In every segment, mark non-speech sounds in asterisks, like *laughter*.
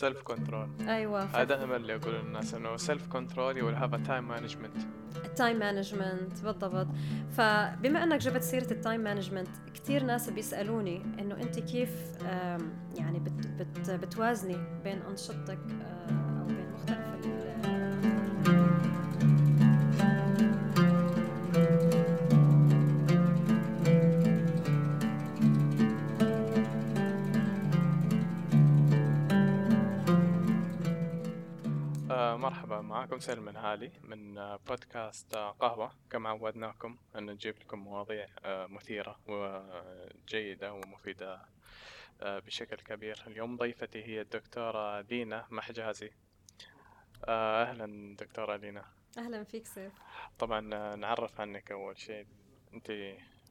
ال self control أيوه هذا دائما اللي أقول للناس إنه self control you have a time management ال time management بالضبط. فبما إنك جبت سيرة ال time management كثير ناس بيسألوني إنه أنت كيف يعني بت بت بتوازني بين أنشطتك مرحبا معكم سلم هالي من بودكاست قهوة. كما عودناكم أن نجيب لكم مواضيع آه، مثيرة وجيدة ومفيدة آه، بشكل كبير. اليوم ضيفتي هي الدكتورة لينا محجازي. آه، أهلا دكتورة لينا. أهلا فيك سيف. طبعا نعرف عنك أول شيء. أنت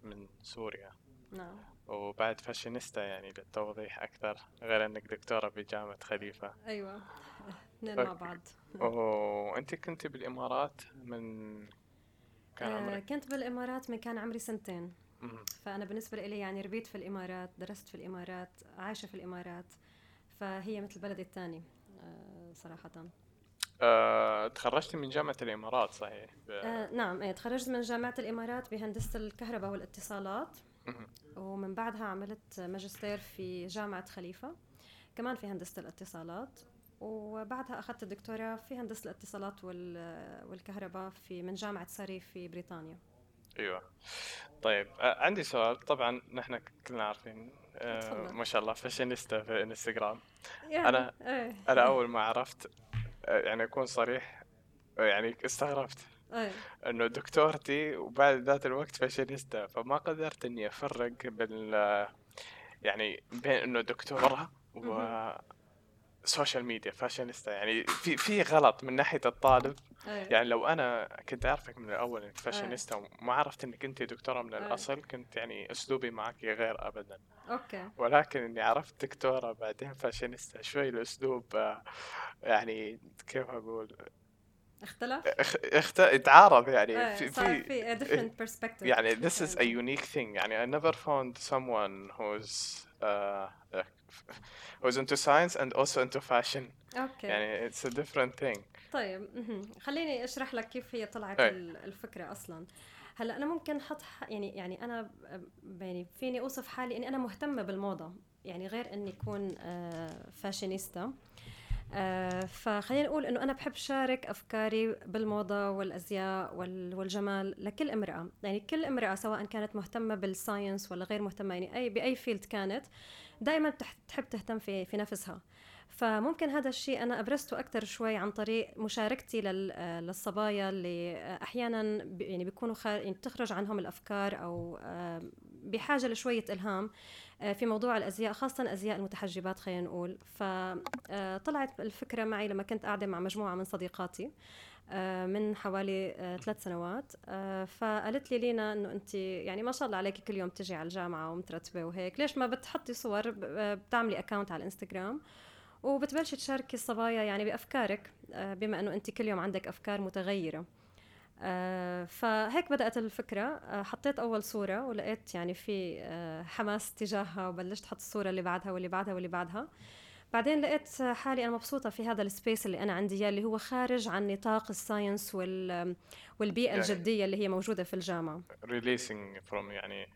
من سوريا. نعم. وبعد فاشينيستا يعني للتوضيح أكثر غير أنك دكتورة بجامعة خليفة. أيوة. *laughs* اثنين مع بعض. وانت كنت بالامارات من كان عمرك؟ آه كنت بالامارات من كان عمري سنتين. فأنا بالنسبة لي يعني ربيت في الامارات درست في الامارات عايشة في الامارات. فهي مثل بلدي الثاني آه صراحة. آه، تخرجت من جامعة الإمارات صحيح؟ آه نعم إيه تخرجت من جامعة الإمارات بهندسة الكهرباء والاتصالات. ومن بعدها عملت ماجستير في جامعة خليفة كمان في هندسة الاتصالات. وبعدها أخذت الدكتوراه في هندسة الاتصالات والكهرباء في من جامعة ساري في بريطانيا. أيوه. طيب عندي سؤال. طبعا نحن كلنا عارفين آه ما شاء الله فاشينيستا في إنستغرام. يعني أنا إيه. أنا *laughs* أول ما عرفت يعني أكون صريح يعني استغربت إيه. إنه دكتورتي وبعد ذات الوقت فاشينيستا. فما قدرت إني أفرق بين يعني بين إنه دكتورة و social media fashionista يعني في في غلط من ناحية الطالب أيه. يعني لو أنا كنت أعرفك من الأول إنك فاشينيستا أيه. وما عرفت إنك أنت دكتورة من الأصل أيه. كنت يعني أسلوبي معك غير ابدا okay ولكن إني عرفت دكتورة بعدين فاشينيستا شوي الأسلوب آه، يعني كيف أقول اختلف؟ اخت... اتعارض يعني أيه. في في في a different perspective يعني this is a unique thing يعني I never found someone who's uh, was into science and also into fashion. okay يعني it's a different thing. طيب خليني أشرح لك كيف هي طلعت أي. الفكرة أصلا. هلأ أنا ممكن أحط يعني يعني أنا يعني فيني أوصف حالي إني أنا مهتمة بالموضة. يعني غير إني أكون فاشينيستا آه فخلينا نقول إنه أنا بحب شارك أفكاري بالموضة والأزياء والجمال لكل امرأة. يعني كل امرأة سواء كانت مهتمة بال science ولا غير مهتمة يعني اي بأي field كانت دائما تحب تهتم في في نفسها. فممكن هذا الشيء أنا أبرزته أكثر شوي عن طريق مشاركتي للصبايا اللي أحيانا يعني بيكونوا يعني بتخرج عنهم الأفكار أو بحاجة لشوية إلهام. آه، في موضوع الأزياء خاصة أزياء المتحجبات خلينا نقول. فطلعت الفكرة معي لما كنت قاعدة مع مجموعة من صديقاتي آه، من حوالي آه، ثلاث سنوات. آه، فقالت لي لينا إنه انت يعني ما شاء الله عليك كل يوم تجي على الجامعة ومترتبة وهيك. ليش ما بتحطي صور بتعملي account على الانستغرام وبتبلشي تشاركي الصبايا يعني بأفكارك بما إنه انت كل يوم عندك أفكار متغيرة. فهيك بدأت الفكرة. حطيت أول صورة ولقيت يعني في حماس تجاهها وبلشت أحط الصورة اللي بعدها واللي بعدها واللي بعدها. بعدين لقيت حالي أنا مبسوطة في هذا ال space اللي أنا عندي اللي هو خارج عن نطاق ال science وال والبيئة يعني الجدية اللي هي موجودة في الجامعة. releasing from يعني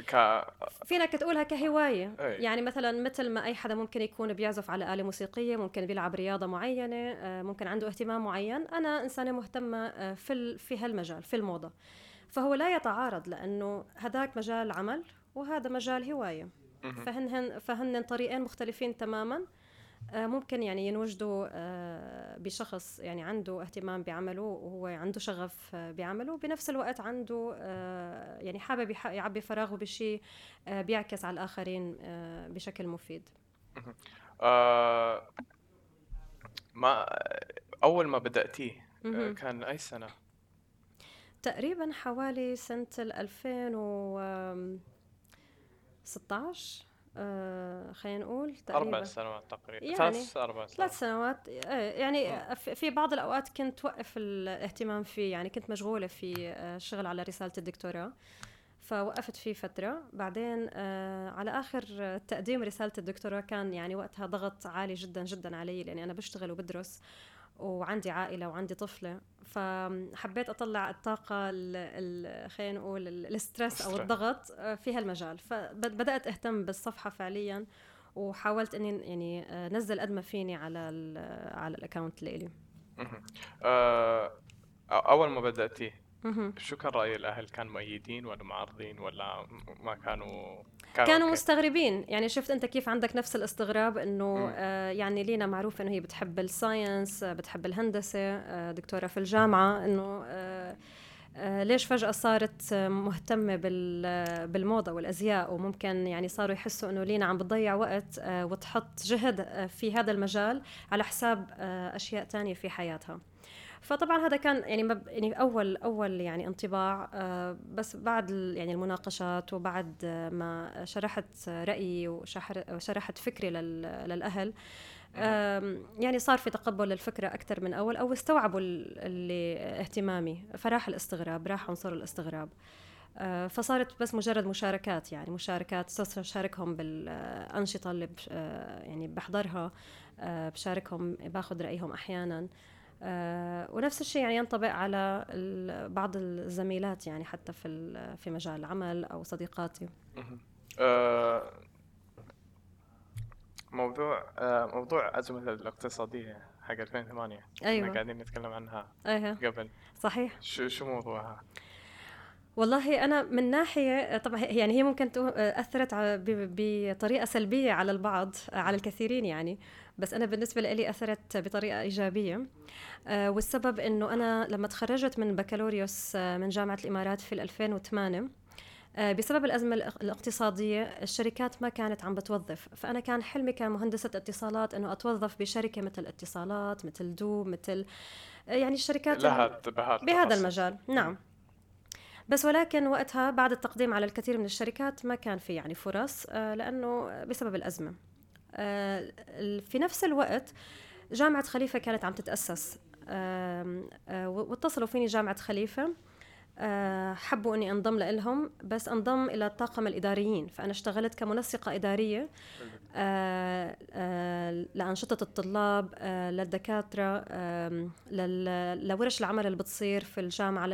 ك فينك تقولها كهواية. أي. يعني مثلا مثل ما أي حدا ممكن يكون بيعزف على آلة موسيقية ممكن بيلعب رياضة معينة آه، ممكن عنده اهتمام معين. أنا إنسانة مهتمة آه، في في هالمجال في الموضة. فهو لا يتعارض لأنه هذاك مجال عمل وهذا مجال هواية. فهن فهن طريقين مختلفين تماما. ممكن يعني ينوجدوا آه، بشخص يعني عنده اهتمام بعمله وهو عنده شغف آه، بعمله بنفس الوقت عنده يعني حابب يعبي فراغه بشيء بيعكس على الآخرين بشكل مفيد. ما أول ما بدأتيه كان أي سنة؟ تقريبا حوالي سنة 2000 و 16 آه خلينا نقول تقريبا. أربع سنوات تقريبا. يعني ثلاث أربع سنوات ثلاث سنوات. آه يعني آه. في بعض الأوقات كنت وقف الاهتمام فيه يعني كنت مشغولة في الشغل آه، على رسالة الدكتوراه. فوقفت فيه فترة. بعدين آه على آخر تقديم رسالة الدكتوراه كان يعني وقتها ضغط عالي جدا جدا علي لأني أنا بشتغل وبدرس. وعندي عائلة وعندي طفلة فحبيت أطلع الطاقة خلينا نقول ال stress أو الضغط آه، في هالمجال. فبدأت أهتم بالصفحة فعليا وحاولت إني يعني آه، نزل قد ما فيني على ال على ال account اللي أه أول ما بدأتي شو كان رأي الأهل؟ كان مؤيدين ولا معارضين ولا ما كانوا كانوا, مستغربين. يعني شفت أنت كيف عندك نفس الاستغراب إنه آه يعني لينا معروف إنه هي بتحب الساينس آه بتحب الهندسة آه دكتورة في الجامعة إنه آه آه ليش فجأة صارت مهتمة بالموضة والأزياء وممكن يعني صاروا يحسوا إنه لينا عم بتضيع وقت آه وتحط جهد آه في هذا المجال على حساب آه أشياء تانية في حياتها. فطبعا هذا كان يعني يعني أول أول يعني انطباع آه بس بعد يعني المناقشات وبعد ما شرحت رأيي وشرحت فكري للأهل يعني صار في تقبل للفكره أكثر من أول أو استوعبوا اللي اهتمامي فراح الاستغراب راح عنصر الاستغراب آه، فصارت بس مجرد مشاركات يعني مشاركات صرت أشاركهم بالأنشطة اللي آه، يعني بحضرها بشاركهم باخذ رأيهم أحيانا ونفس الشيء يعني ينطبق على بعض الزميلات يعني حتى في في مجال العمل أو صديقاتي. آه، موضوع آه، موضوع الأزمة الاقتصادية حق 2008 أيوة. قاعدين نتكلم عنها أيوة. قبل. صحيح. شو شو موضوعها؟ والله أنا من ناحية طبعا يعني هي ممكن أثرت بطريقة سلبية على البعض على الكثيرين يعني. بس أنا بالنسبة لي أثرت بطريقة إيجابية. آه، والسبب إنه أنا لما تخرجت من بكالوريوس آه، من جامعة الإمارات في 2008 آه، بسبب الأزمة الاقتصادية الشركات ما كانت عم بتوظف. فأنا كان حلمي كمهندسة اتصالات أنه أتوظف بشركة مثل اتصالات مثل دوب مثل يعني الشركات لها بهذا المجال. نعم. بس ولكن وقتها بعد التقديم على الكثير من الشركات ما كان في يعني فرص لأنه بسبب الأزمة. في نفس الوقت جامعة خليفة كانت عم تتأسس. آه، واتصلوا فيني جامعة خليفة. آه، حبوا إني أنضم لهم بس أنضم إلى الطاقم الإداريين فأنا اشتغلت كمنسقه إدارية آه، لأنشطة الطلاب للدكاترة لورش العمل اللي بتصير في الجامعة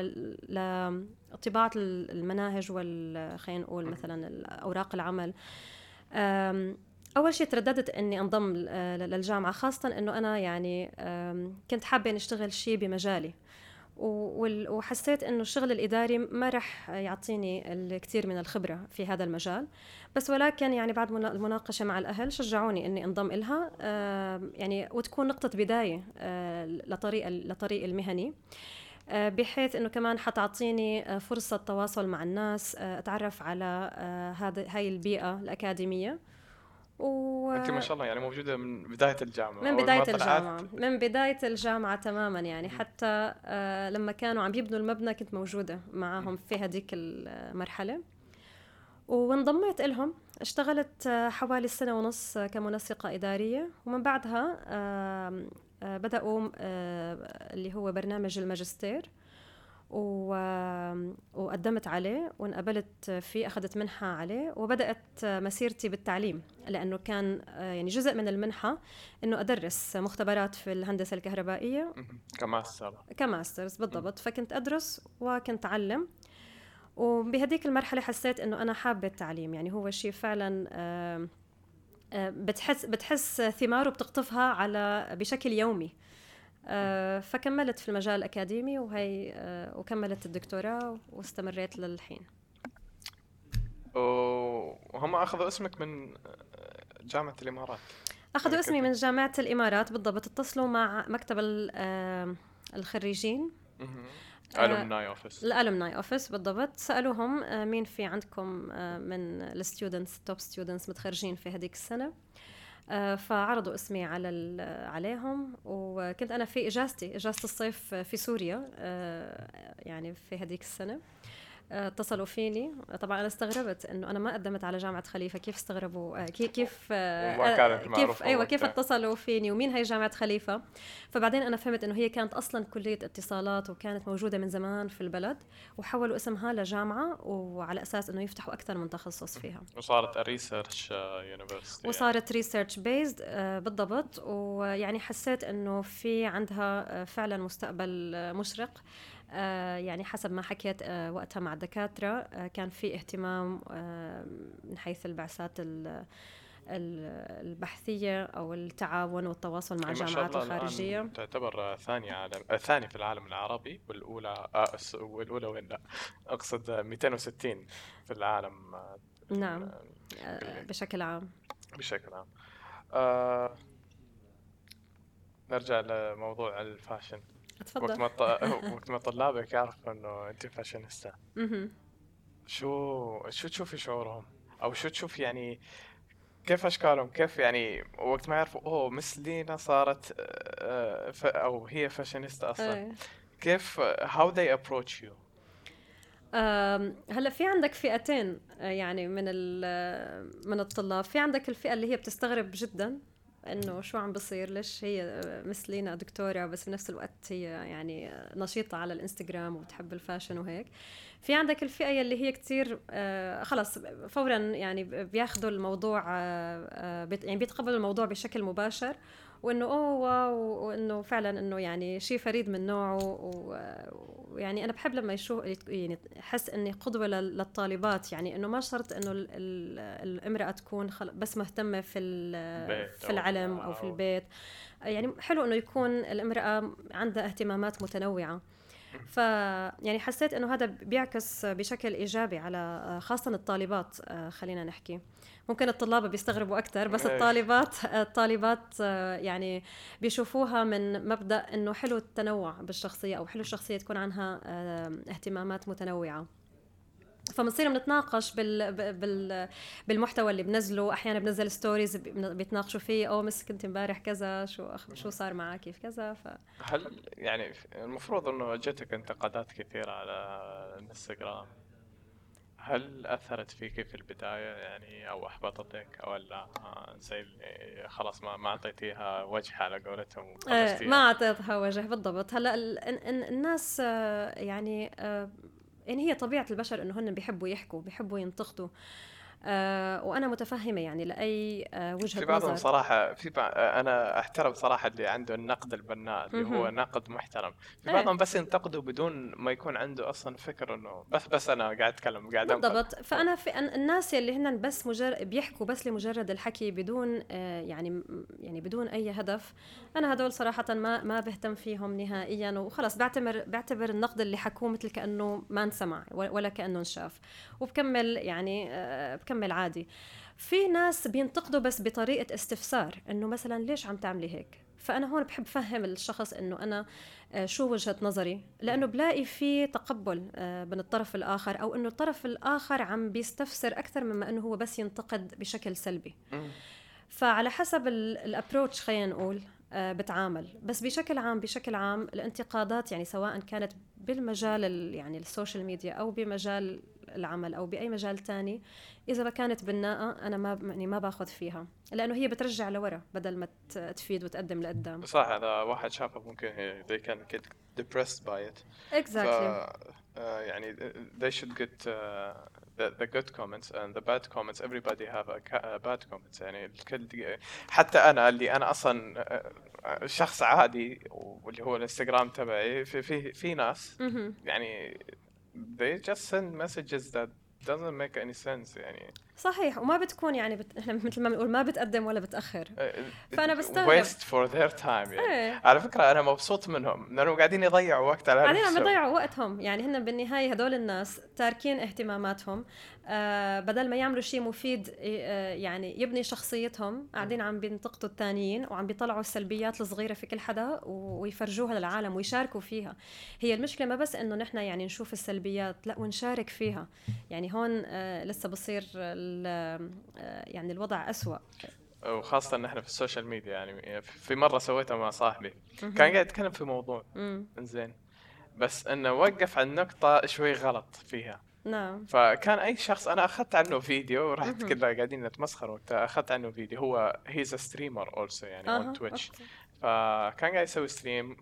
لطباعة المناهج وال خلينا نقول مثلا اوراق العمل. أول شيء ترددت إني أنضم للجامعة خاصة إنه أنا يعني كنت حابة إني أشتغل شيء بمجالي. وحسيت إنه الشغل الإداري ما راح يعطيني الكثير من الخبرة في هذا المجال. بس ولكن يعني بعد المناقشة مع الأهل شجعوني إني انضم لها يعني وتكون نقطة بداية لطريق لطريق المهني بحيث إنه كمان حتعطيني فرصة تواصل مع الناس أتعرف على هذا هاي البيئة الأكاديمية. و... انت ما شاء الله يعني موجودة من بداية الجامعة من بداية الجامعة. من بداية الجامعة تماما يعني. حتى آه لما كانوا عم يبنوا المبنى كنت موجودة معاهم في هذيك المرحلة. وانضميت لهم اشتغلت آه، حوالي سنة ونص كمنسقة إدارية. ومن بعدها آه بدأوا آه اللي هو برنامج الماجستير. وقدمت عليه وانقبلت فيه أخذت منحة عليه وبدأت مسيرتي بالتعليم لأنه كان يعني جزء من المنحة أنه أدرس مختبرات في الهندسة الكهربائية. كماستر. كماسترز بالضبط. فكنت أدرس وكنت أعلم. وبهديك المرحلة حسيت أنه أنا حابة التعليم. يعني هو شيء فعلا بتحس بتحس ثماره بتقطفها على بشكل يومي. فكملت في المجال الأكاديمي وهي آه، وكملت الدكتوراه واستمريت للحين. وهم أخذوا اسمك من آه، جامعة الإمارات. أخذوا اسمي من جامعة الإمارات بالضبط. اتصلوا مع مكتب الخريجين. alumni office ال alumni office بالضبط. سألوهم مين في عندكم من ال students top students متخرجين في هذيك السنة. آه، فعرضوا اسمي على عليهم وكنت أنا في إجازتي إجازة الصيف في سوريا آه، يعني في هذيك السنة. آه، اتصلوا فيني. طبعا أنا استغربت إنه أنا ما قدمت على جامعة خليفة. كيف استغربوا؟ آه، كيف كيف ما كانت كيف أيوه كيف اتصلوا فيني؟ ومين هي جامعة خليفة؟ فبعدين أنا فهمت إنه هي كانت أصلا كلية اتصالات وكانت موجودة من زمان في البلد وحولوا اسمها لجامعة وعلى أساس إنه يفتحوا أكثر من تخصص فيها. وصارت research university وصارت research based بالضبط. ويعني حسيت إنه في عندها فعلا مستقبل مشرق. آه، يعني حسب ما حكيت آه، وقتها مع الدكاترة آه، كان في اهتمام من حيث البعثات البحثية أو التعاون والتواصل مع الجامعات الخارجية تعتبر ثانية عالم ثاني في العالم العربي والأولى آه والأولى وين؟ لا أقصد 260 في العالم نعم بشكل عام. بشكل عام. آه نرجع لموضوع ال fashion. تفضل. وقت ما ط... *laughs* وقت ما طلابك يعرفوا إنه أنت فاشينيستا. شو شو تشوفي شعورهم؟ أو شو تشوف يعني كيف أشكالهم؟ كيف يعني وقت ما يعرفوا أوه مس لينا صارت آه، ف... أو هي فاشينيستا أصلا. أيه. كيف how they approach you هلأ في عندك فئتين آه، يعني من من الطلاب. في عندك الفئة اللي هي بتستغرب جدا. إنه شو عم بصير ليش هي مثلينا دكتورة بس بنفس الوقت هي يعني نشيطة على الإنستغرام وبتحب الفاشن وهيك. في عندك الفئة يلي هي كتير آه خلص فورا يعني بياخذوا الموضوع آه, آه، يعني بيتقبلوا الموضوع بشكل مباشر وإنه أوه واو وإنه فعلا إنه يعني شيء فريد من نوعه ويعني أنا بحب لما يشوف يعني أحس إني قدوة للطالبات يعني إنه ما شرط إنه الامرأة تكون بس مهتمة في في العلم أو في البيت. يعني حلو إنه يكون الامرأة عندها اهتمامات متنوعة. ف يعني حسيت إنه هذا بيعكس بشكل إيجابي على خاصة الطالبات آه، خلينا نحكي. ممكن الطلاب بيستغربوا أكثر بس الطالبات الطالبات آه، يعني بيشوفوها من مبدأ إنه حلو التنوع بالشخصية أو حلو الشخصية تكون عنها آه، اهتمامات متنوعة. فبنصير بنتناقش بال... بال... بالمحتوى اللي بنزله. أحيانا بنزل ستوريز بيتناقشوا فيه أو مس كنت امبارح كذا شو أخ... شو صار معك؟ كيف كذا؟ ف هل يعني المفروض إنه جتك انتقادات كثيرة على الإنستغرام؟ هل أثرت فيك في البداية يعني أو أحبطتك أو لا؟ زي خلاص ما ما أعطيتيها وجه على قولتهم آه ما أعطيتها وجه بالضبط. هلأ الناس آه، يعني آه، يعني هي طبيعة البشر انه هن بيحبوا يحكوا بيحبوا ينتقدوا. آه وأنا متفهمة يعني لأي آه وجهة في بعضهم نظر. صراحة في بعض أنا أحترم صراحة اللي عنده النقد البناء اللي هو نقد محترم. في بعضهم بس ينتقدوا بدون ما يكون عنده أصلا فكر إنه بس بس أنا قاعد أتكلم قاعد بالضبط. فأنا في الناس اللي هن بس مجرد بيحكوا بس لمجرد الحكي بدون آه يعني يعني بدون أي هدف أنا هدول صراحة ما ما بهتم فيهم نهائيا وخلص بعتبر بعتبر النقد اللي حكوه مثل كأنه ما انسمع ولا كأنه انشاف. وبكمل يعني آه بكمل عادي. في ناس بينتقدوا بس بطريقة استفسار إنه مثلا ليش عم تعملي هيك؟ فأنا هون بحب فهم الشخص إنه أنا آه، شو وجهة نظري؟ لأنه بلاقي في تقبل آه، من الطرف الآخر أو إنه الطرف الآخر عم بيستفسر أكثر مما إنه هو بس ينتقد بشكل سلبي. فعلى حسب ال approach خلينا نقول بتعامل. بس بشكل عام بشكل عام الانتقادات يعني سواء كانت بالمجال يعني ال social media أو بمجال العمل أو بأي مجال تاني إذا ما كانت بناءه أنا ما يعني ما باخذ فيها لأنه هي بترجع لورا بدل ما تفيد وتقدم لقدام. صح هذا واحد شافه ممكن they can get depressed by it. Exactly. ف, uh, يعني they should get uh, the, the good comments and the bad comments. Everybody have a, a bad comments. يعني الكل حتى أنا اللي أنا أصلا شخص عادي واللي هو الإنستغرام تبعي في في في ناس يعني they just send messages that doesn't make any sense يعني صحيح وما بتكون يعني بت... إحنا مثل ما بنقول ما بتقدم ولا بتأخر. إيه، فأنا بستغرب. waste for their time يعني. إيه. على فكرة أنا مبسوط منهم لأنهم قاعدين يضيعوا وقت على قاعدين عم يضيعوا وقتهم. يعني هن بالنهاية هدول الناس تاركين اهتماماتهم. آه بدل ما يعملوا شيء مفيد آه يعني يبني شخصيتهم قاعدين عم بينتقدوا الثانيين وعم بيطلعوا السلبيات الصغيرة في كل حدا ويفرجوها للعالم ويشاركوا فيها. هي المشكلة ما بس إنه نحن يعني نشوف السلبيات لا ونشارك فيها. يعني هون آه لسه بصير يعني الوضع أسوأ. وخاصة إن إحنا في ال social media يعني في مرة سويتها مع صاحبي. كان قاعد يتكلم في موضوع. إنزين. بس إنه وقف على النقطة شوي غلط فيها. نعم. فكان أي شخص أنا أخذت عنه فيديو ورحت كنا قاعدين نتمسخر وقتها. أخذت عنه فيديو. هو he's streamer also يعني on Twitch فكان قاعد يسوي stream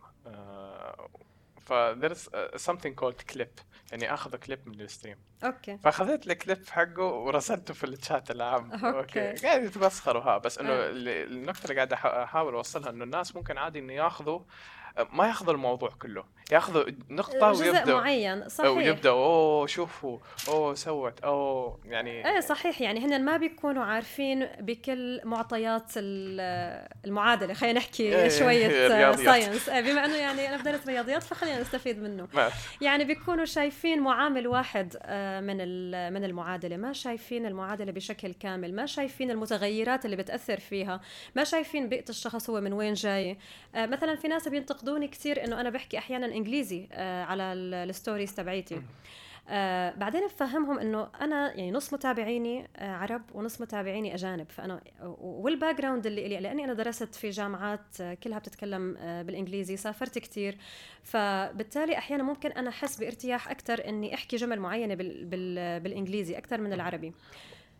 ف there's something called clip. يعني أخذ كليب من ال stream. Okay. فأخذت الكليب حقه ورسلته في الشات العام. okay. قاعد يتمسخروا ها بس إنه آه. النقطة اللي قاعد أحاول أوصلها إنه الناس ممكن عادي إنه ياخذوا ما ياخذوا الموضوع كله ياخذوا نقطة جزء ويبدأ. معين صحيح. ويبدأ أوه شوفوا أوه سوت أوه يعني إيه صحيح يعني هن ما بيكونوا عارفين بكل معطيات المعادلة. خلينا نحكي إيه شوية science إيه بما إنه يعني أنا بدرس رياضيات فخلينا نستفيد منه. يعني بيكونوا شايفين معامل واحد آه، من من المعادلة. ما شايفين المعادلة بشكل كامل. ما شايفين المتغيرات اللي بتأثر فيها. ما شايفين بيئة الشخص هو من وين جاي. آه، مثلا في ناس بينتقدوني كثير إنه أنا بحكي أحيانا إنجليزي آه، على ال stories تبعيتي. آه بعدين بفهمهم إنه أنا يعني نص متابعيني آه عرب ونص متابعيني أجانب. فأنا وال background اللي لي لأني أنا درست في جامعات آه كلها بتتكلم آه بالإنجليزي سافرت كثير فبالتالي أحيانا ممكن أنا أحس بارتياح أكثر إني أحكي جمل معينة بال بال بالإنجليزي أكثر من العربي.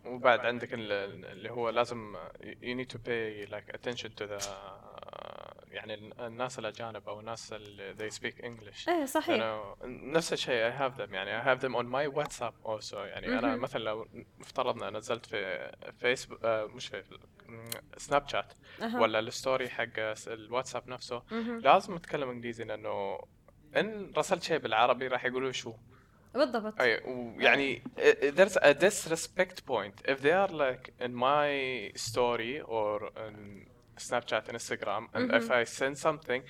وبعد عندك اللي هو لازم you need to pay like attention to the يعني الناس الأجانب أو الناس اللي they speak English. إيه صحيح. نفس الشيء I have them. يعني I have them on my WhatsApp also. يعني م-م. أنا مثلا لو افترضنا نزلت في فيسبوك آه مش في سناب شات أه. ولا الستوري حق الواتساب نفسه م-م. لازم أتكلم إنجليزي لأنه إن رسلت شيء بالعربي راح يقولوا شو. بالضبط. أي ويعني there's a disrespect point. If they are like in my story or in Snapchat and Instagram and mm-hmm. if I send something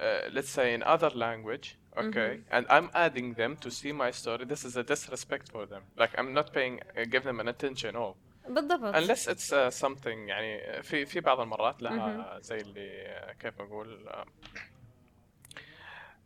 uh, let's say in other language okay mm-hmm. and I'm adding them to see my story this is a disrespect for them like I'm not paying uh, give them an attention oh بالضبط unless it's uh, something يعني في في بعض المرات لها mm-hmm. زي اللي كيف اقول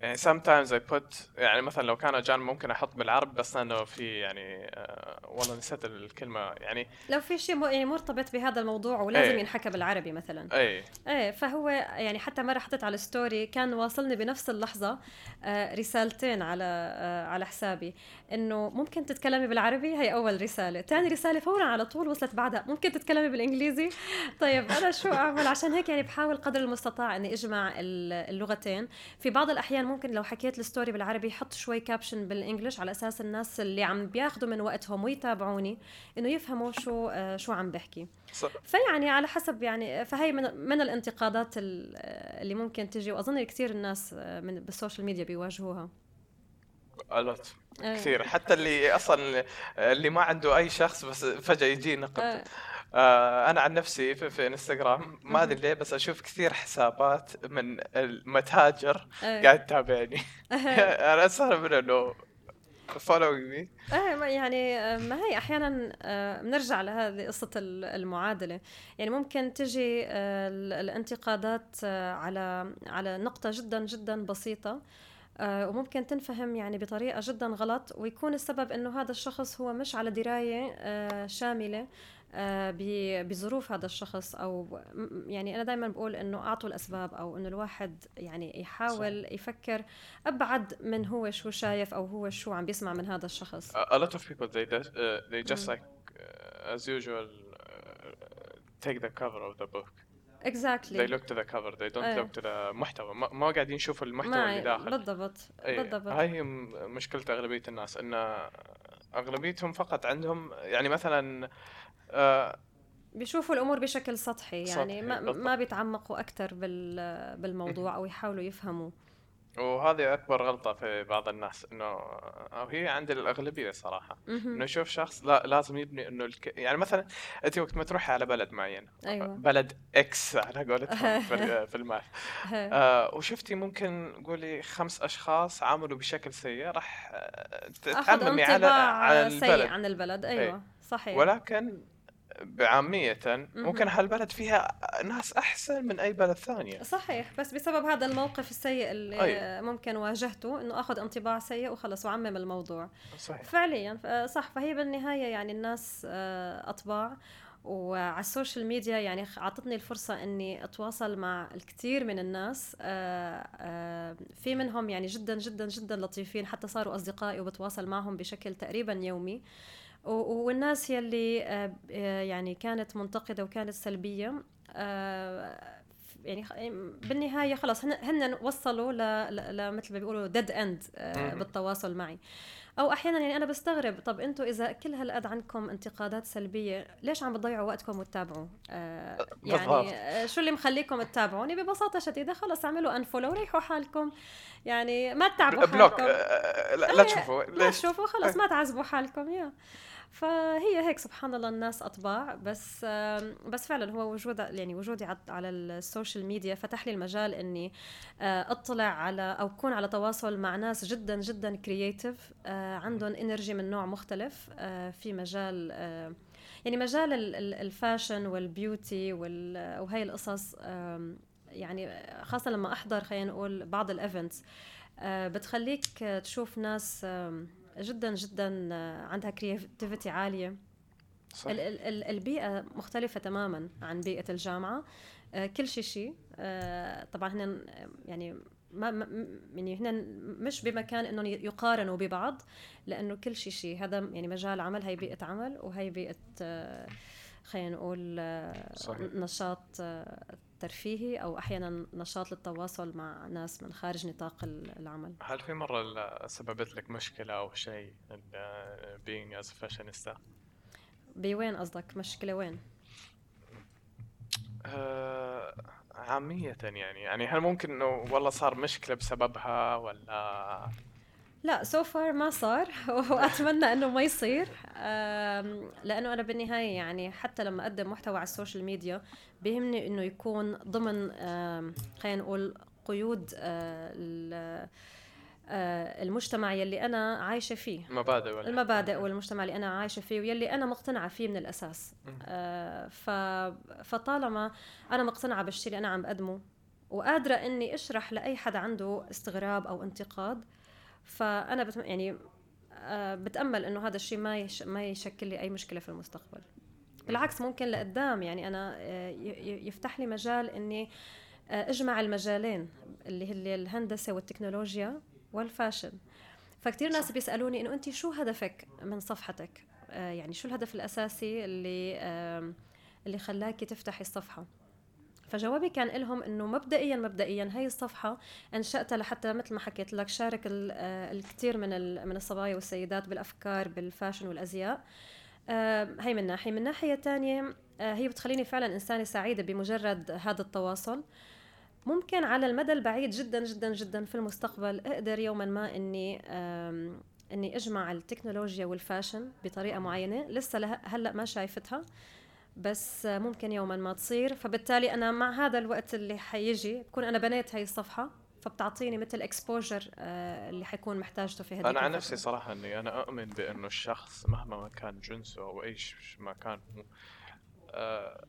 يعني sometimes I put يعني مثلا لو كان اجانب ممكن أحط بالعربي بس إنه في يعني آه والله نسيت الكلمة. يعني لو في شيء يعني مرتبط بهذا الموضوع ولازم إيه. ينحكى بالعربي مثلا. اي إيه فهو يعني حتى مره حطيت على الستوري كان واصلني بنفس اللحظة آه رسالتين على آه على حسابي. إنه ممكن تتكلمي بالعربي؟ هي أول رسالة. ثاني رسالة فورا على طول وصلت بعدها. ممكن تتكلمي بالإنجليزي؟ طيب أنا شو أعمل؟ عشان هيك يعني بحاول قدر المستطاع إني أجمع اللغتين. في بعض الأحيان ممكن لو حكيت ال story بالعربي حط شوي caption بال English على أساس الناس اللي عم بياخذوا من وقتهم ويتابعوني إنه يفهموا شو آه شو عم بحكي. صح. فيعني على حسب يعني فهي من, من الانتقادات اللي ممكن تجي وأظن كثير الناس آه، من بال social media بيواجهوها. a lot آه. كثير. حتى اللي أصلا اللي ما عنده أي شخص بس فجأة يجي نقد. آه. آه أنا عن نفسي في, في انستغرام ما أدري ليه بس أشوف كثير حسابات من المتاجر آه. قاعد تتابعني. *laughs* أنا أستغرب من إنه following me إيه يعني ما هي أحيانا بنرجع لهذه قصة المعادلة. يعني ممكن تجي الانتقادات على على نقطة جدا جدا بسيطة آه، وممكن تنفهم يعني بطريقة جدا غلط ويكون السبب إنه هذا الشخص هو مش على دراية آه، شاملة. آه، بظروف هذا الشخص أو يعني أنا دائما بقول إنه أعطوا الأسباب أو إنه الواحد يعني يحاول صح. يفكر أبعد من هو شو شايف أو هو شو عم بيسمع من هذا الشخص. A lot of people they, uh, they just like uh, as usual uh, take the cover of the book. Exactly. They look to the cover. They don't أيه. look to the محتوى. ما, ما قاعدين يشوفوا المحتوى اللي داخل. بالضبط. أيه. بالضبط. هاي هي مشكلة أغلبية الناس إن أغلبيتهم فقط عندهم يعني مثلا آه بيشوفوا الأمور بشكل سطحي يعني سطحي. ما, ما بيتعمقوا أكثر بالموضوع أو يحاولوا يفهموا. وهذه أكبر غلطة في بعض الناس إنه أو هي عند الأغلبية صراحة إنه يشوف شخص لا لازم يبني إنه الك... يعني مثلا أنت وقت ما تروحي على بلد معين أيوة. بلد إكس على قولتهم *laughs* في, الماث آه وشفتي ممكن قولي خمس أشخاص عملوا بشكل سيء راح تتعممي على عن البلد. عن البلد. أيوه أي. صحيح. ولكن بعامية ممكن هالبلد فيها ناس أحسن من أي بلد ثانية. صحيح بس بسبب هذا الموقف السيء اللي أي. ممكن واجهته إنه أخذ انطباع سيء وخلص وعمم الموضوع. صحيح. فعليا صح فهي بالنهاية يعني الناس آه، أطباع. وعلى ال social media يعني أعطتني الفرصة إني أتواصل مع الكثير من الناس آه، آه، في منهم يعني جدا جدا جدا لطيفين. حتى صاروا أصدقائي وبتواصل معهم بشكل تقريبا يومي. والناس يلي يعني كانت منتقدة وكانت سلبية يعني بالنهاية خلص هن وصلوا ل مثل ما بيقولوا dead end بالتواصل معي. أو أحيانا يعني أنا بستغرب طب أنتم إذا كل هالقد عندكم انتقادات سلبية ليش عم بتضيعوا وقتكم وتتابعوا؟ آه يعني آه شو اللي مخليكم تتابعوني؟ ببساطة شديدة خلص اعملوا unfollow وريحوا حالكم. يعني ما تتعبوا حالكم. آه لا, لا تشوفوا. لا تشوفوا خلص ما تعذبوا حالكم يا. فهي هيك سبحان الله الناس أطباع. بس بس فعلا هو وجود يعني وجودي على ال social media فتح لي المجال إني آه، أطلع على أو أكون على تواصل مع ناس جدا جدا creative آه، عندهم energy من نوع مختلف. آه، في مجال يعني مجال ال fashion وال beauty وهي القصص يعني خاصة لما أحضر خلينا نقول بعض ال events بتخليك تشوف ناس جدا جدا عندها creativity عالية صح. البيئة مختلفة تماما عن بيئة الجامعة آه، كل شيء شيء آه، طبعا هن يعني ما يعني هن مش بمكان إنهم يقارنوا ببعض لأنه كل شيء شيء هذا يعني مجال عمل هي بيئة عمل وهي بيئة آه، خلينا نقول صحيح. نشاط ترفيهي أو أحيانا نشاط للتواصل مع ناس من خارج نطاق العمل. هل في مرة سببت لك مشكلة أو شيء being as a fashionista بوين قصدك؟ مشكلة وين؟ آه عامية يعني. يعني هل ممكن إنه والله صار مشكلة بسببها ولا لا so far ما صار. *laughs* وأتمنى إنه ما يصير. لأنه أنا بالنهاية يعني حتى لما أقدم محتوى على ال social media بيهمني إنه يكون ضمن خلينا نقول قيود آه، آه، المجتمع يلي أنا عايشة فيه. مبادئ ولا المبادئ والمجتمع اللي أنا عايشة فيه واللي أنا مقتنعة فيه من الأساس. آه، ف... فطالما أنا مقتنعة بالشيء اللي أنا عم بقدمه وقادرة إني أشرح لأي حدا عنده استغراب أو انتقاد فأنا بت... يعني آه، بتأمل إنه هذا الشيء ما يش... ما يشكل لي أي مشكلة في المستقبل. بالعكس ممكن لقدام يعني أنا آه، يفتح لي مجال إني آه، أجمع المجالين اللي هي الهندسة والتكنولوجيا والفاشن. فكتير ناس بيسألوني إنه انت شو هدفك من صفحتك؟ يعني شو الهدف الأساسي اللي اللي خلاكي تفتحي الصفحة؟ فجوابي كان لهم إنه مبدئيا مبدئيا هي الصفحة أنشأتها لحتى مثل ما حكيت لك شارك آه، الكثير من من الصبايا والسيدات بالأفكار بالفاشن والأزياء. آه، هي من ناحية. من ناحية ثانية آه، هي بتخليني فعلا إنسانة سعيدة بمجرد هذا التواصل. ممكن على المدى البعيد جدا جدا جدا في المستقبل أقدر يوما ما إني إني أجمع التكنولوجيا وال fashion بطريقة معينة. لسه هلأ ما شايفتها. بس ممكن يوما ما تصير. فبالتالي أنا مع هذا الوقت اللي حيجي بكون أنا بنيت هاي الصفحة فبتعطيني مثل exposure آه، اللي حيكون محتاجته في هذه أنا عن نفسي صراحة إني أنا أؤمن بأنه الشخص مهما كان جنسه أو اي ما كان هو آه،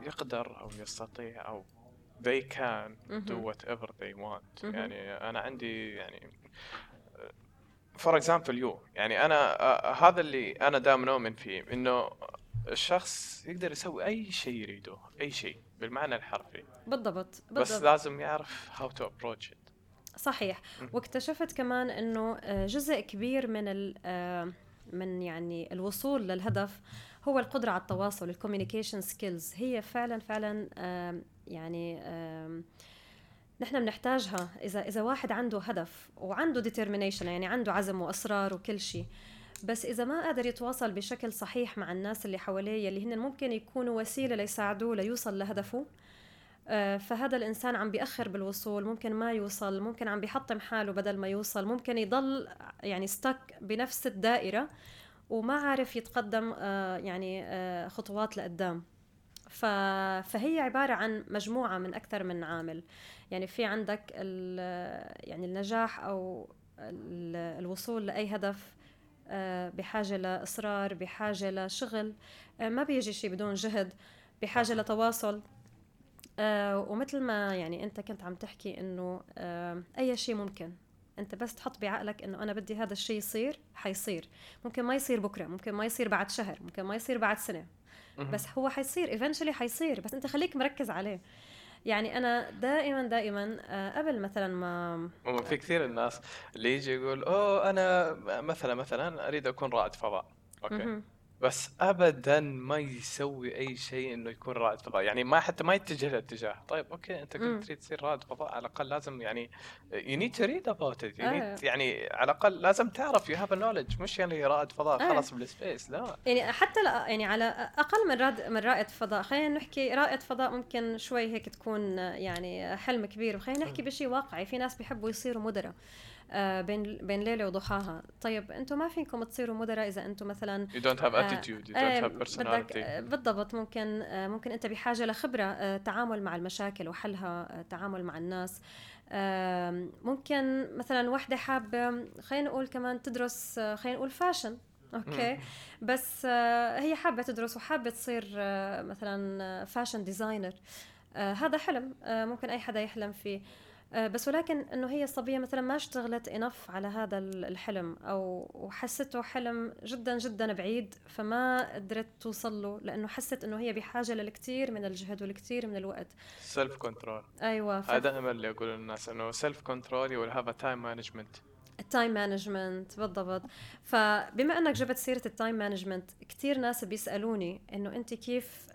يقدر أو يستطيع أو they can do whatever they want. يعني أنا عندي يعني for example you يعني أنا آه، هذا اللي أنا دائما أؤمن فيه إنه الشخص يقدر يسوي أي شيء يريده أي شيء بالمعنى الحرفي. بالضبط, بالضبط. بس لازم يعرف how to approach صحيح. واكتشفت كمان إنه آه، جزء كبير من آه، من يعني الوصول للهدف هو القدرة على التواصل ال communication skills هي فعلا فعلا يعني نحن بنحتاجها إذا إذا واحد عنده هدف وعنده determination يعني عنده عزم وإصرار وكل شيء. بس إذا ما قادر يتواصل بشكل صحيح مع الناس اللي حواليه اللي هن ممكن يكونوا وسيلة ليساعدوه ليوصل لهدفه. آه، فهذا الإنسان عم بيأخر بالوصول ممكن ما يوصل ممكن عم بيحطم حاله بدل ما يوصل ممكن يضل يعني ستك بنفس الدائرة وما عارف يتقدم آه، يعني آه، خطوات لقدام. فهي عبارة عن مجموعة من أكثر من عامل. يعني في عندك يعني النجاح أو الوصول لأي هدف بحاجة لإصرار بحاجة لشغل. آه، ما بيجي شيء بدون جهد بحاجة لتواصل. آه، ومثل ما يعني أنت كنت عم تحكي إنه أي شيء ممكن. أنت بس تحط بعقلك إنه أنا بدي هذا الشيء يصير حيصير. ممكن ما يصير بكرة ممكن ما يصير بعد شهر ممكن ما يصير بعد سنة. بس هو حيصير eventually حيصير. بس أنت خليك مركز عليه. يعني أنا دائما دائما آه، قبل مثلا ما في كثير الناس اللي يجي يقول أوه أنا مثلا مثلا أريد أكون رائد فضاء. okay. بس ابدا ما يسوي أي شيء إنه يكون رائد فضاء. يعني ما حتى ما يتجه لاتجاه. طيب okay أنت قلت تريد تصير رائد فضاء على الأقل لازم يعني you need to read about it يعني على الأقل لازم تعرف you have knowledge مش يعني رائد فضاء آه. خلاص بال space لا. يعني حتى لا يعني على أقل من رائد من رائد فضاء. خلينا نحكي رائد فضاء ممكن شوي هيك تكون يعني حلم كبير. وخلينا نحكي بشيء واقعي. في ناس بيحبوا يصيروا مدراء. بين بين ليلة وضحاها. طيب أنتم ما فيكم تصيروا مدراء إذا أنتم مثلا you don't have آه، attitude. You don't آه have personality. بالضبط ممكن آه ممكن انت بحاجة لخبرة آه تعامل مع المشاكل وحلها آه تعامل مع الناس. آه ممكن مثلا وحدة حابة خلينا نقول كمان تدرس آه خلينا نقول fashion. okay؟ بس آه هي حابة تدرس وحابة تصير آه مثلا fashion designer آه هذا حلم. آه ممكن أي حدا يحلم فيه. آه، بس ولكن إنه هي الصبية مثلا ما اشتغلت enough على هذا الحلم أو وحسته حلم جدا جدا بعيد فما قدرت توصل له لأنه حست إنه هي بحاجة للكثير من الجهد والكثير من الوقت. self control أيوه ف... هذا دائما اللي أقول للناس إنه self control you have time management ال time management بالضبط. فبما أنك جبت سيرة ال time management كثير ناس بيسألوني إنه أنت كيف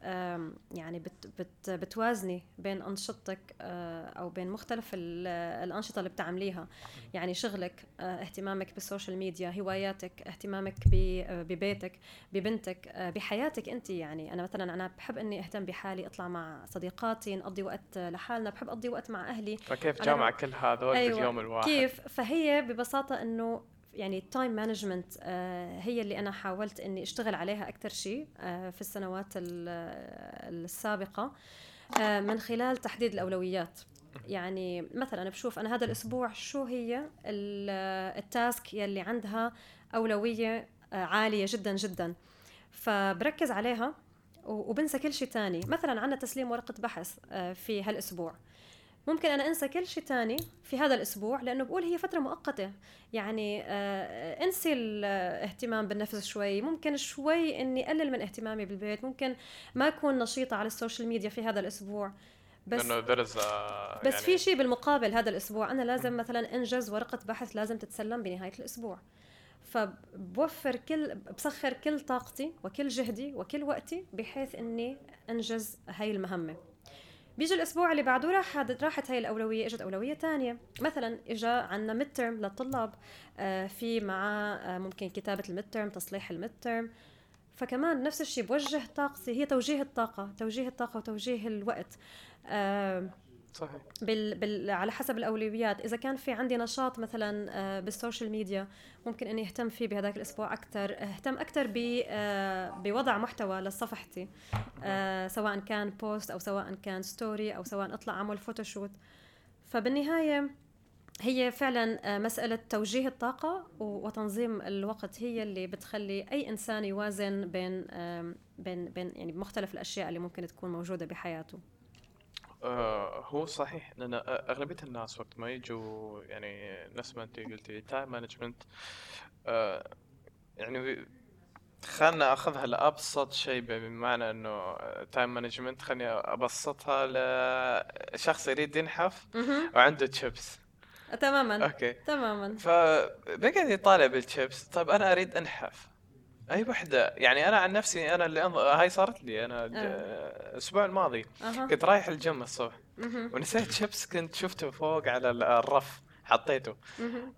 يعني بت بت بتوازني بين أنشطتك آه، أو بين مختلف الأنشطة اللي بتعمليها. يعني شغلك آه، اهتمامك بال social media هواياتك اهتمامك آه، ببيتك ببنتك بحياتك أنت. يعني أنا مثلا أنا بحب إني أهتم بحالي أطلع مع صديقاتي نقضي وقت لحالنا بحب أقضي وقت مع أهلي. فكيف جامع كل هذول أيوة. باليوم الواحد؟ كيف؟ فهي ببساطة إنه يعني ال time management آه، هي اللي أنا حاولت إني أشتغل عليها أكثر شيء آه، في السنوات السابقة آه، من خلال تحديد الأولويات. يعني مثلا بشوف أنا هذا الأسبوع شو هي ال task يلي عندها أولوية عالية جدا جدا. فبركز عليها وبنسى كل شيء تاني. مثلا عندنا تسليم ورقة بحث في هالأسبوع. ممكن أنا أنسى كل شيء تاني في هذا الأسبوع لأنه بقول هي فترة مؤقتة. يعني آه أنسي الاهتمام بالنفس شوي. ممكن شوي إني أقلل من اهتمامي بالبيت. ممكن ما أكون نشيطة على ال social media في هذا الأسبوع. بس انه بس يعني في شيء بالمقابل هذا الأسبوع. أنا لازم مثلا أنجز ورقة بحث لازم تتسلم بنهاية الأسبوع. فبوفر كل بسخر كل طاقتي وكل جهدي وكل وقتي بحيث إني أنجز هاي المهمة. بيجي الأسبوع اللي بعده راح راحت هاي الأولوية إجت أولوية ثانية مثلا اجى عندنا mid term للطلاب آه في مع آه ممكن كتابة ال mid term تصليح ال mid term فكمان نفس الشيء بوجه طاقتي هي توجيه الطاقة توجيه الطاقة وتوجيه الوقت. آه صحيح. بال... بال... على حسب الأولويات. إذا كان في عندي نشاط مثلا آه، بال social media ممكن إني أهتم فيه بهذاك الأسبوع أكثر أهتم أكثر ب... آه، بوضع محتوى لصفحتي آه، سواء كان post أو سواء كان story أو سواء أطلع أعمل photoshoot فبالنهاية هي فعلا مسألة توجيه الطاقة وتنظيم الوقت هي اللي بتخلي أي إنسان يوازن بين بين بين يعني مختلف الأشياء اللي ممكن تكون موجودة بحياته. آه هو صحيح لأن أغلبية الناس وقت ما يجوا يعني نفس ما أنتِ قلتِ time management آه يعني خلنا آخذها لأبسط شيء بمعنى إنه time management خليني أبسطها لشخص يريد ينحف وعنده تشيبس تماما أوكي. تماما. فبقعد يطالع بالتشيبس طيب أنا أريد أنحف. أي وحدة. يعني أنا عن نفسي أنا اللي أنظ... هاي صارت لي. أنا أه. الأسبوع الماضي أه. كنت رايح الجيم الصبح ونسيت شيبس كنت شفته فوق على الرف حطيته.